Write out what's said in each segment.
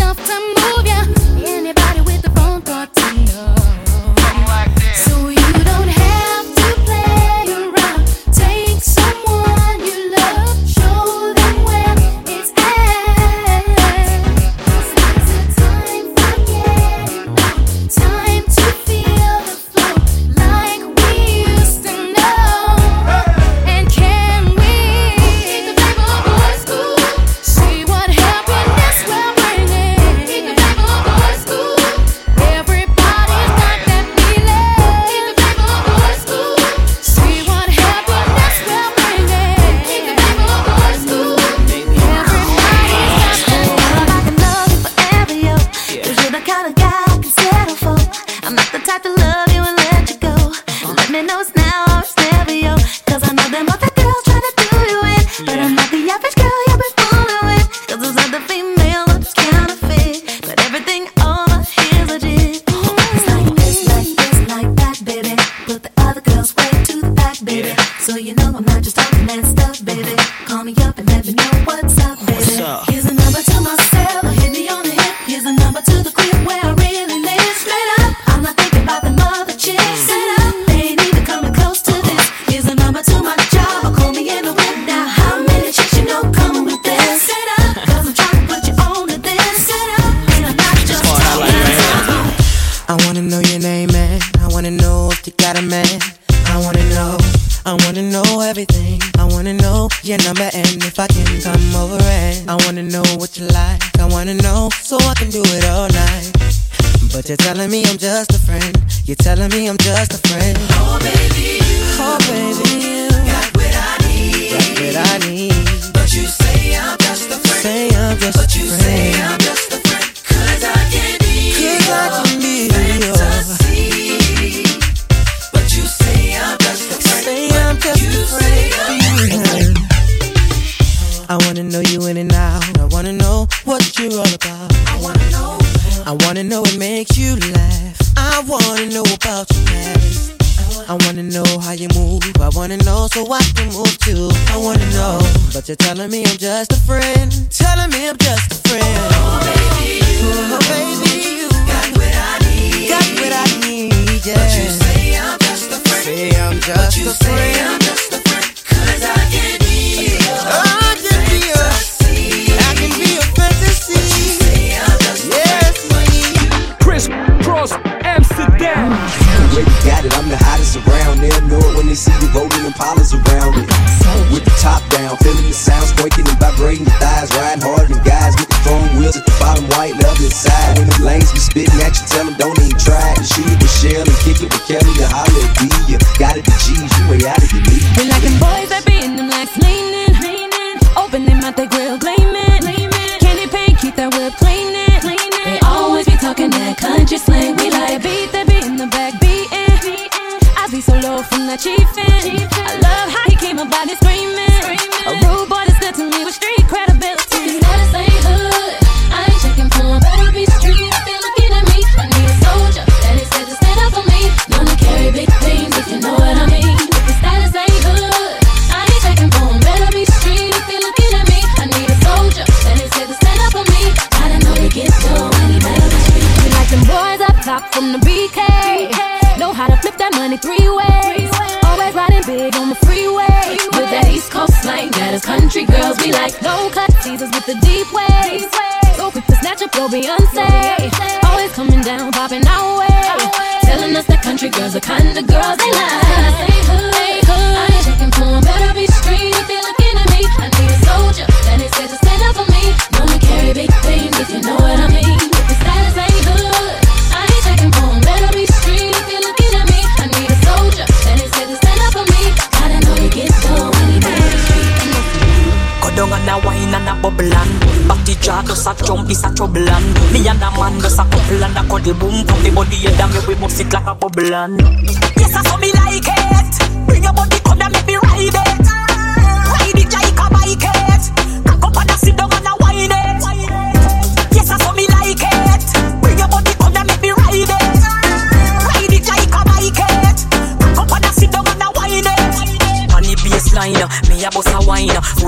yourself from I wanna know your name, man. I wanna know if you got a man. I wanna know. I wanna know everything. I wanna know your number and if I can come over and I wanna know what you like. I wanna know so I can do it all night. But you're telling me I'm just a friend. You're telling me I'm Give it Kelly a hallelujah. Gotta be G's, you way out of your league.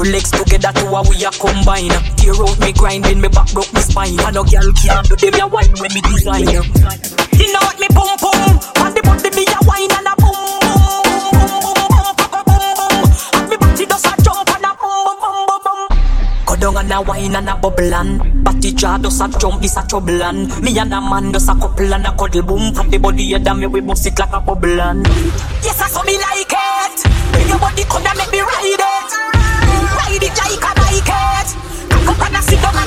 Two legs together, two a we a combine. Tear out me grinding, me back broke me spine. And no girl can do them a wine when me design. You know what me boom boom, and the body me a wine and a boom boom boom boom boom boom boom boom. And me body does a jump and a boom boom boom. Go down and a wine and a bubble and body jaw does a jump, this a trouble and me and a man does a couple and a cuddle boom. And the body head and me we bust it like a bubble and yes I saw me like. Sit down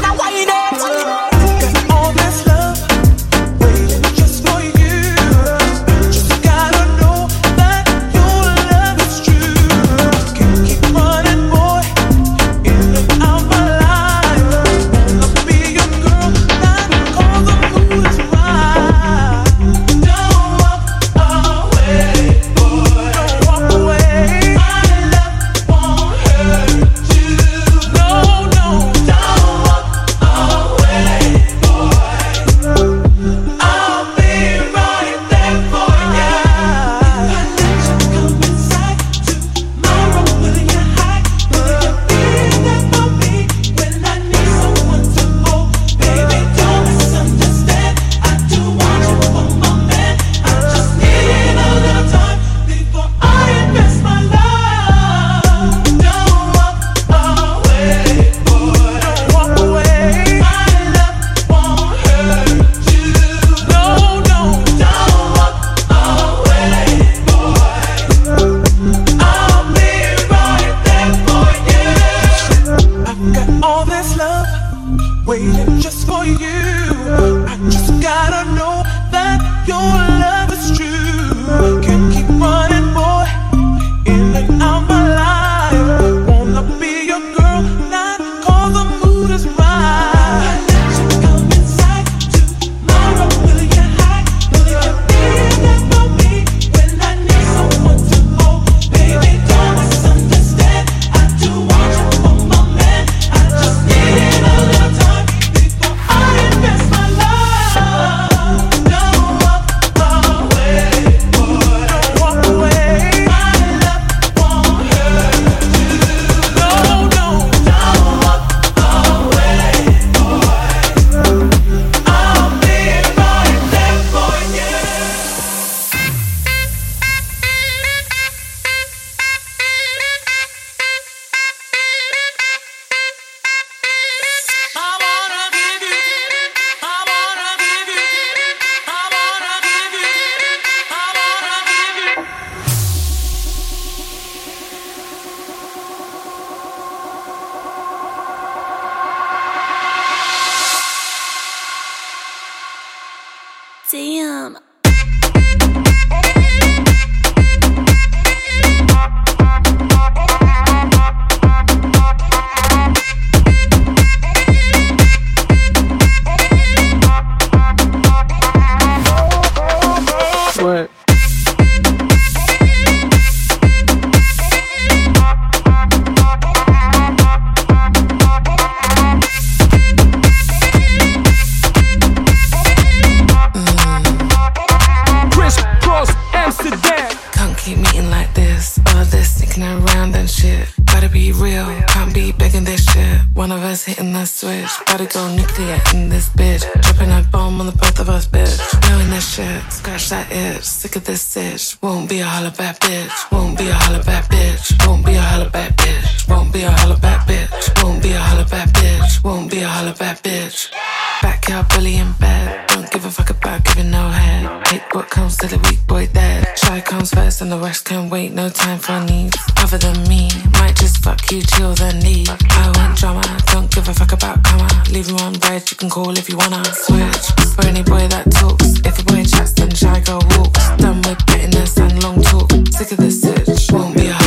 leave you on red. You can call if you wanna switch. For any boy that talks, if a boy chats, then shy girl walks. Done with getting this and long talk. Sick of this sitch, won't be a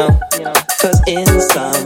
know, cause inside.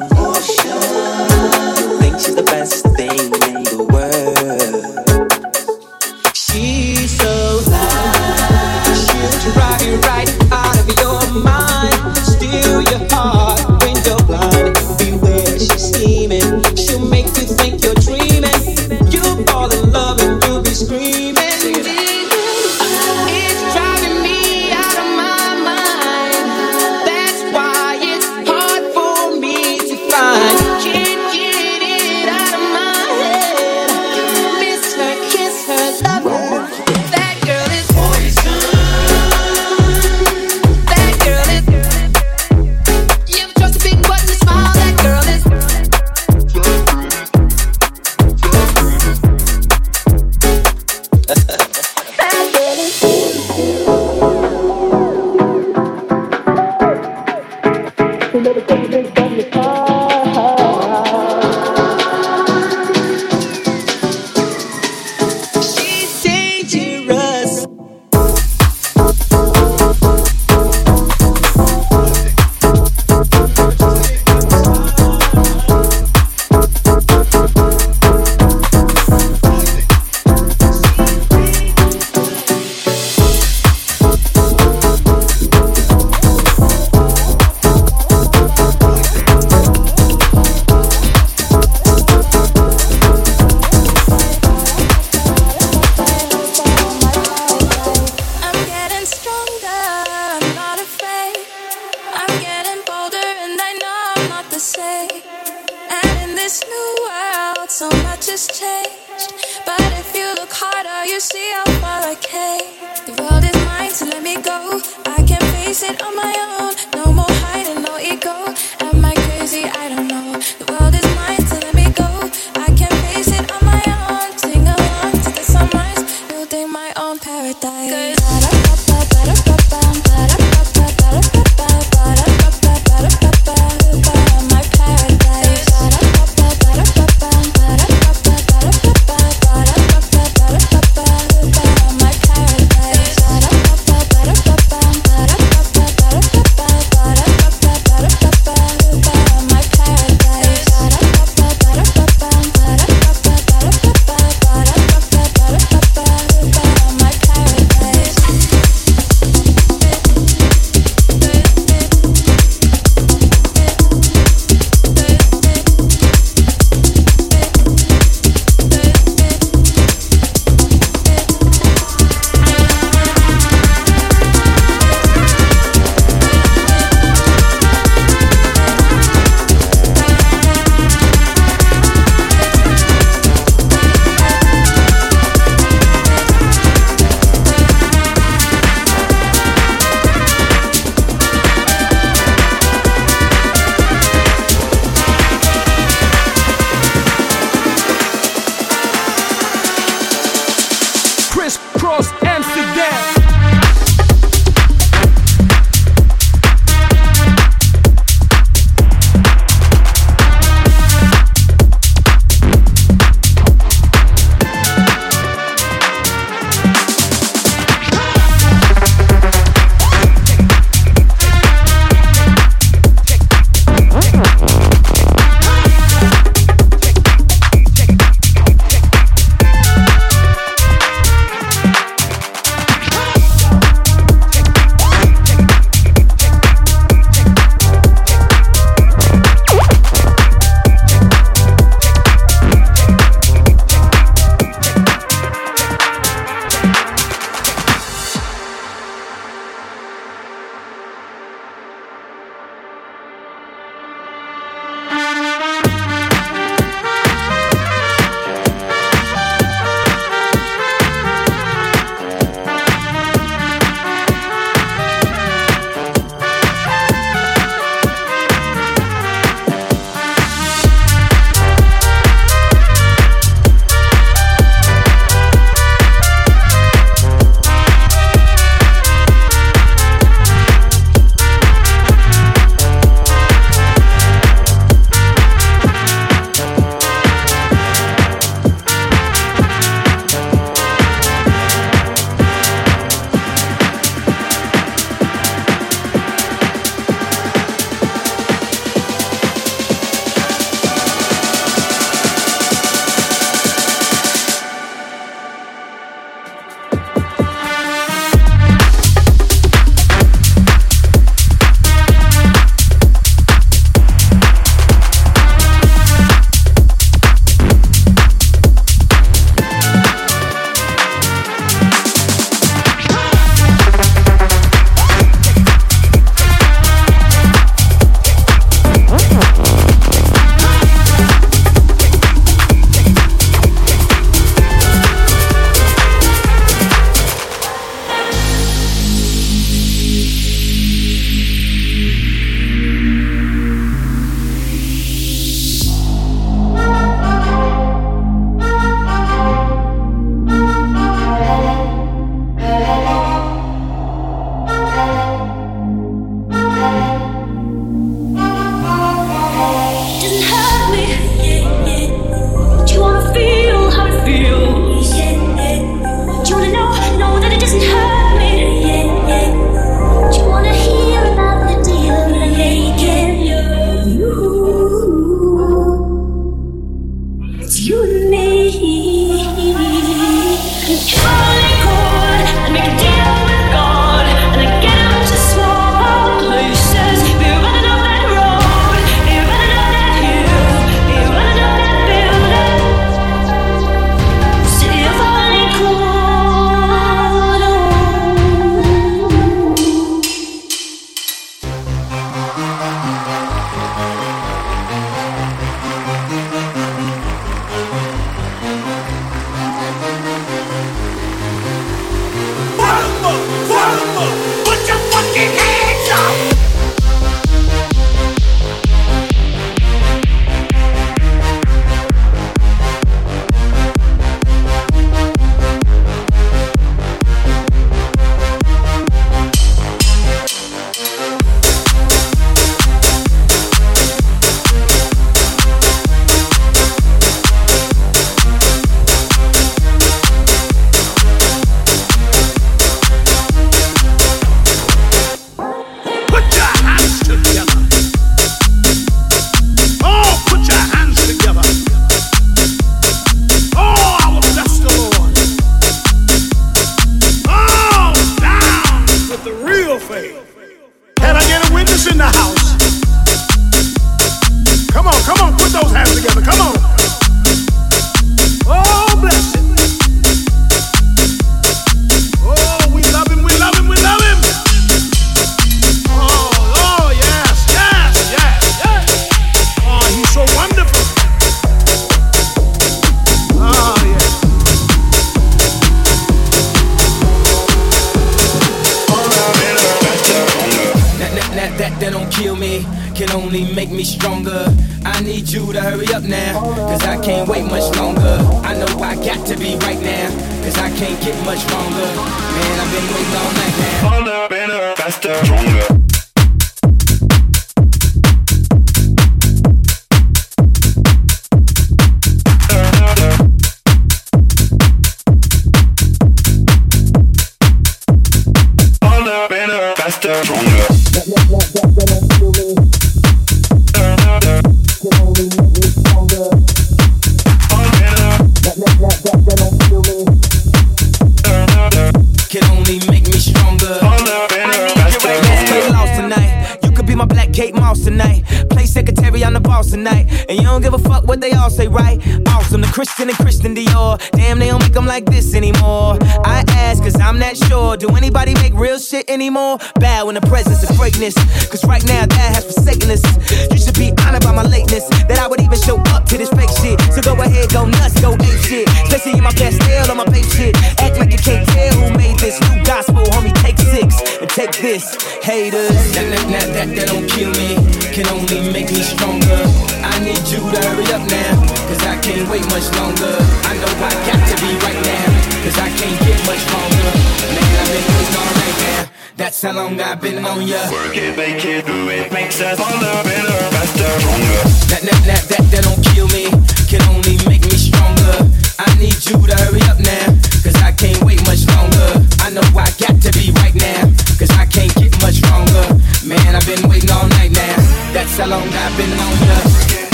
Cause sure. Do anybody make real shit anymore? Bow in the presence of greatness. Cause right now, that has forsaken us. You should be honored by my lateness. That I would even show up to this fake shit. So go ahead, go nuts, go ape shit. Especially in my style on my babe shit. Act like you can't tell who made this new gospel, homie. Take six and take this, haters. That, that, that, that, that don't kill me. Can only make me stronger. I need you to hurry up now. Cause I can't wait much longer. I know I got to be right now, cause I can't get much longer. Man, I've been waiting all night now. That's how long I've been on ya. Work it, make it, do it, makes us stronger, better, faster, stronger. That, that, that, that, that don't kill me, can only make me stronger. I need you to hurry up now, cause I can't wait much longer. I know I got to be right now, cause I can't get much stronger. Man, I've been waiting all night now. That's how long I've been on ya.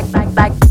back, back, back.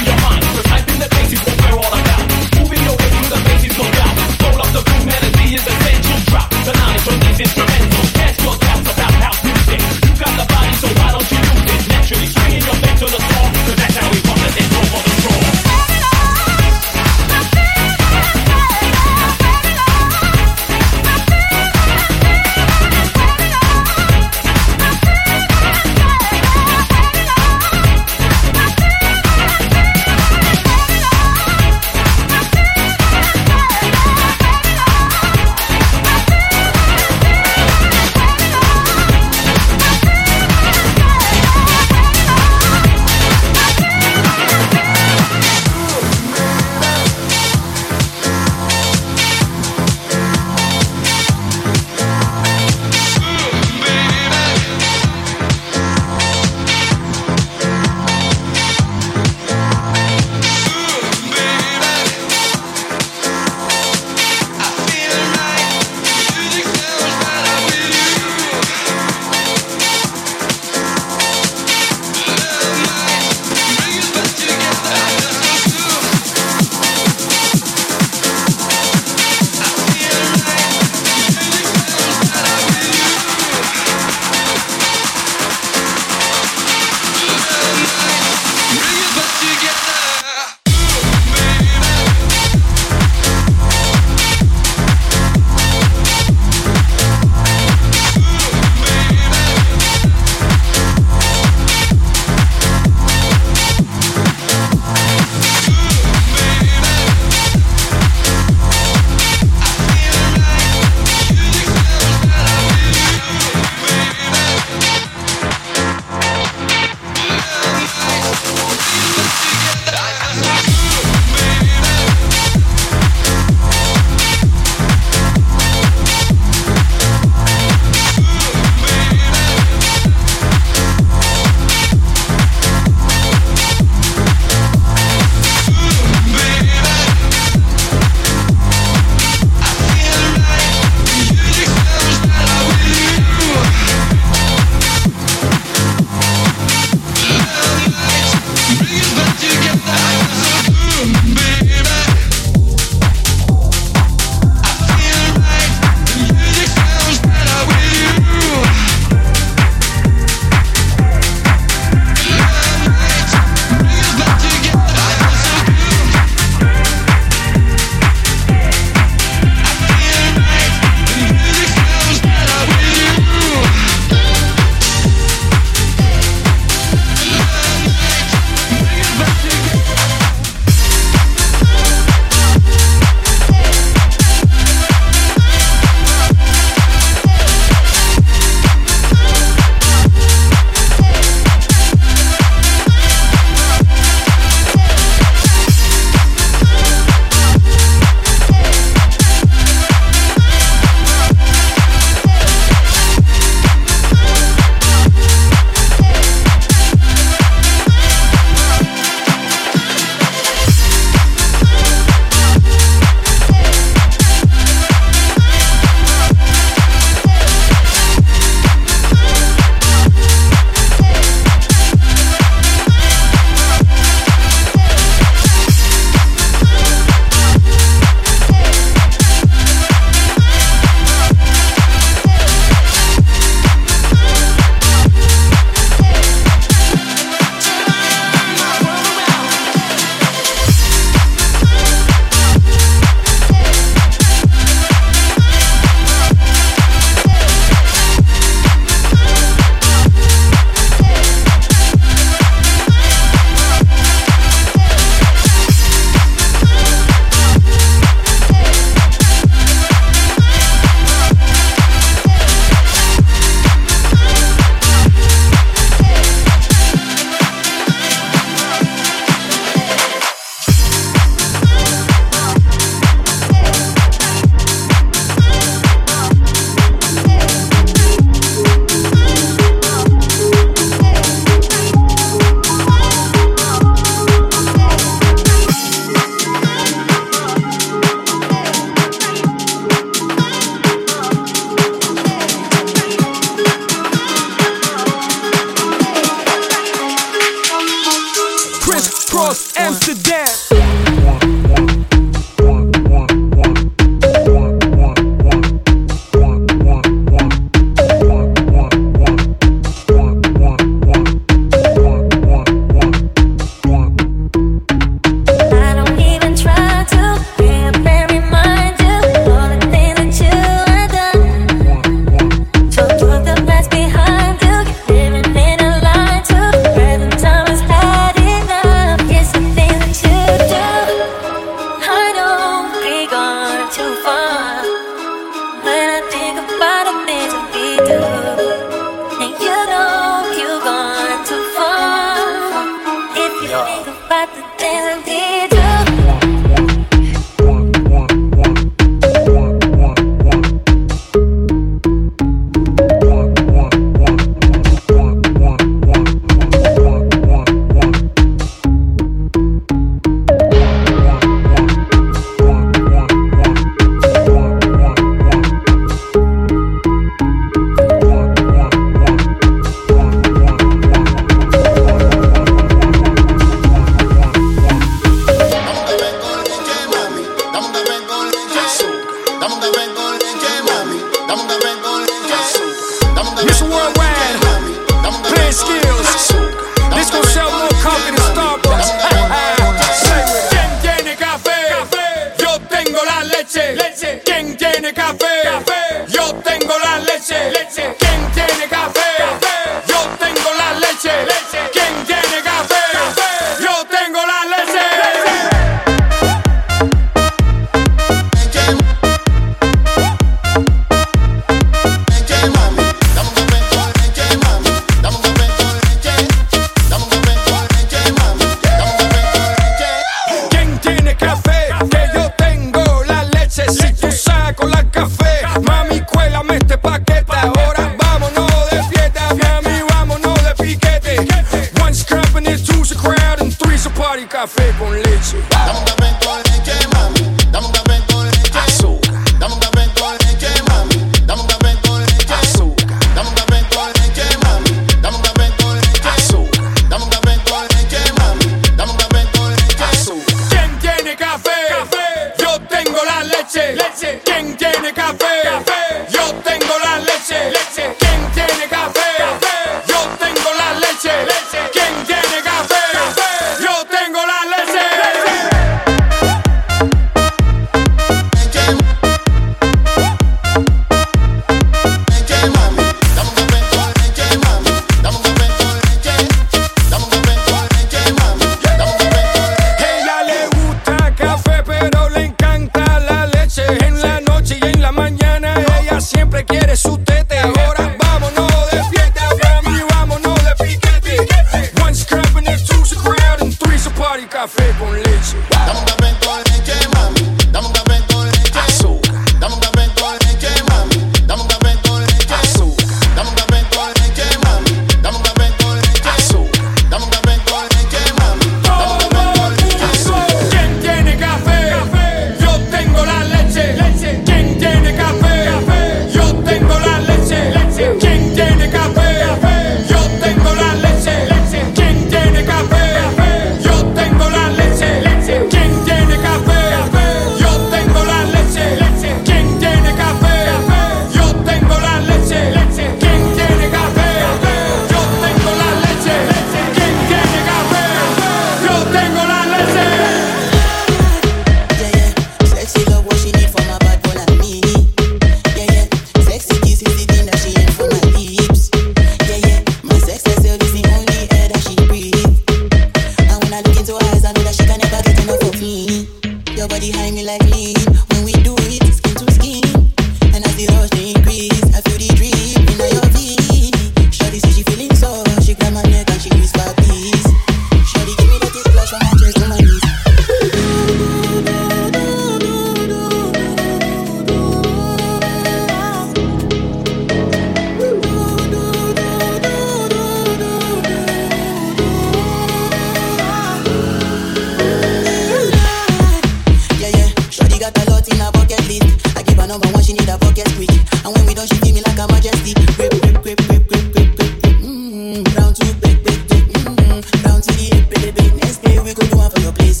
a lot in a bucket list. I give her number one, she need a bucket quick. And when we done, she give me like a majesty. Grip, grip, grip, grip, grip, grip, grip. Mmm, round two, big, big, big. Mmm, round to the hip, baby. Next day we go do one for your place.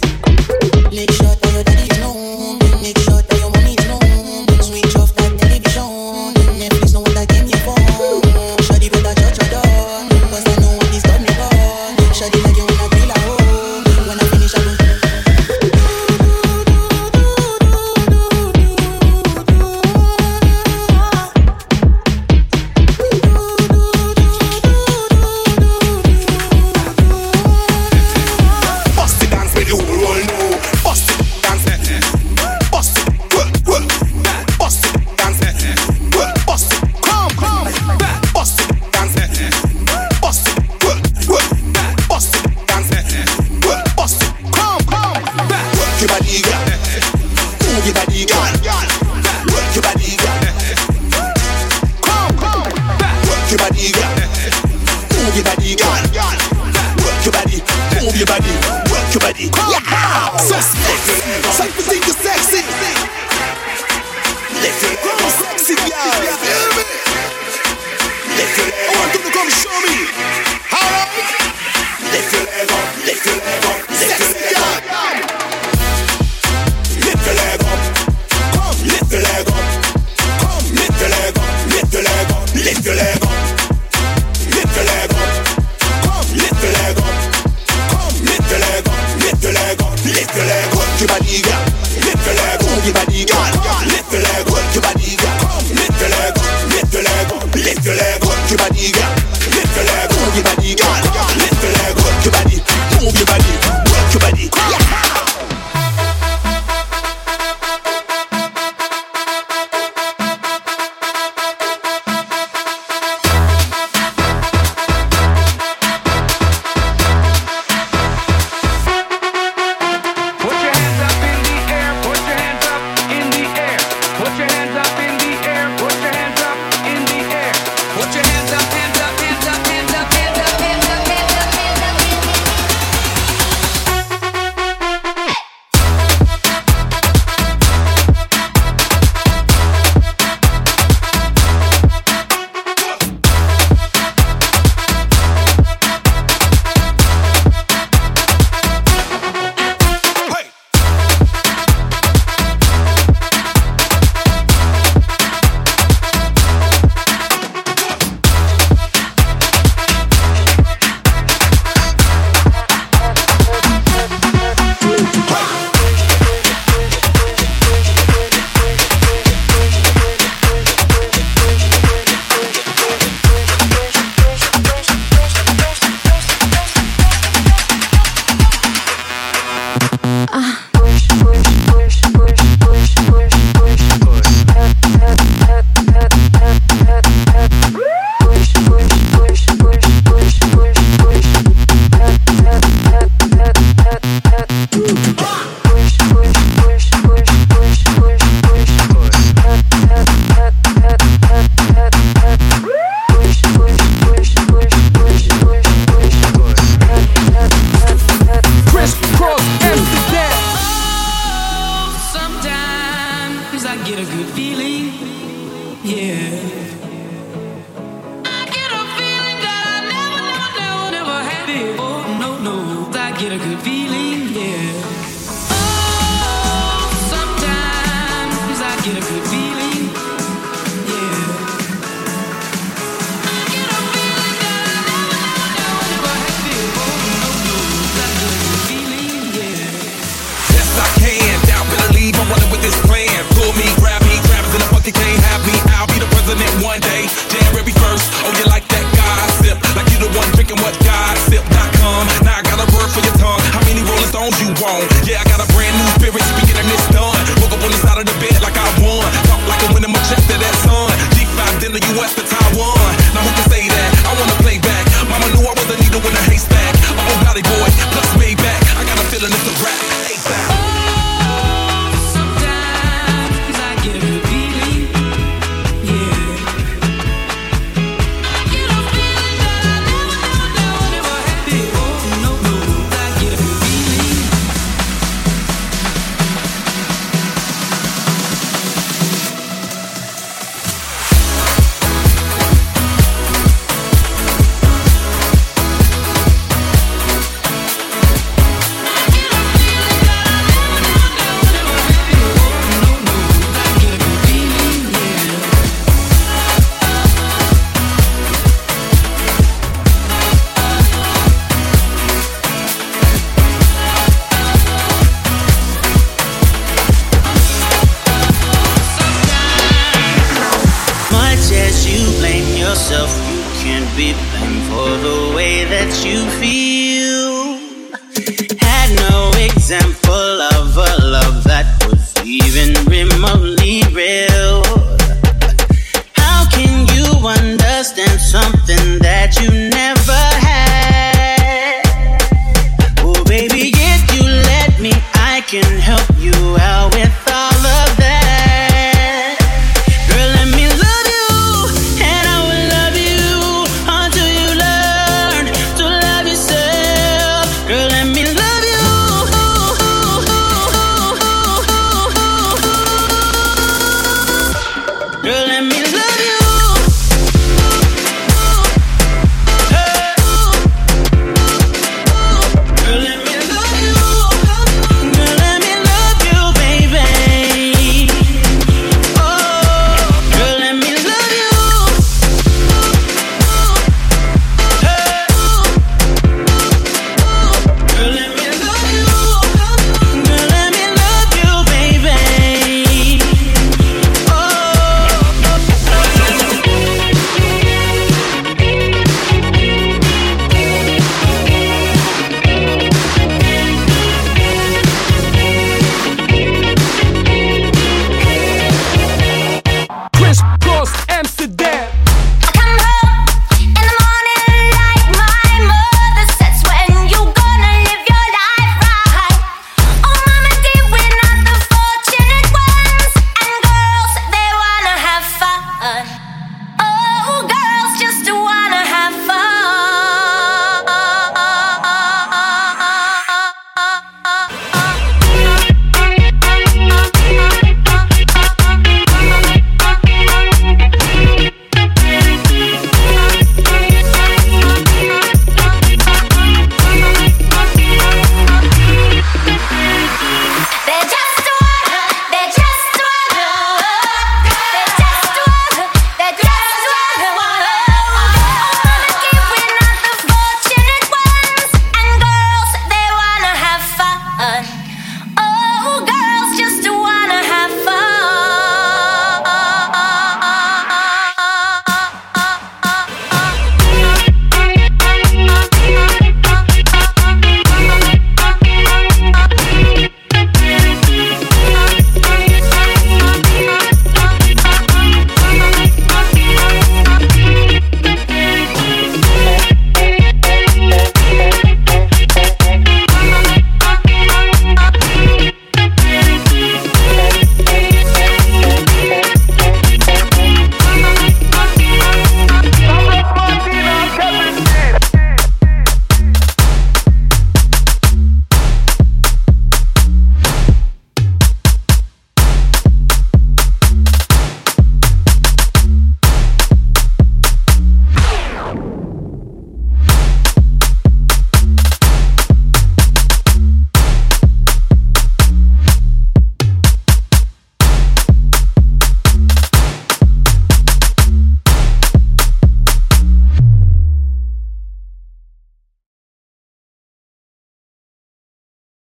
Make sure that your daddy is.